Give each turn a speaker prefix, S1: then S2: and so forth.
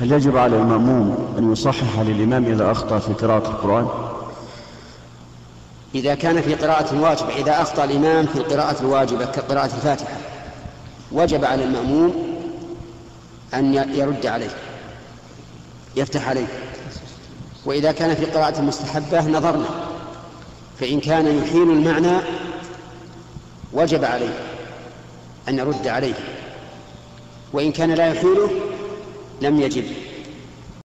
S1: هل يجب على المأموم أن يصحح للإمام إذا أخطأ في قراءة القرآن؟
S2: إذا كان في قراءة واجب إذا أخطأ الإمام في القراءة الواجبة كقراءة الفاتحة وجب على المأموم أن يرد عليه يفتح عليه وإذا كان في قراءة المستحبة نظرنا فإن كان يحيل المعنى وجب عليه أن يرد عليه وإن كان لا يحيله لم يجب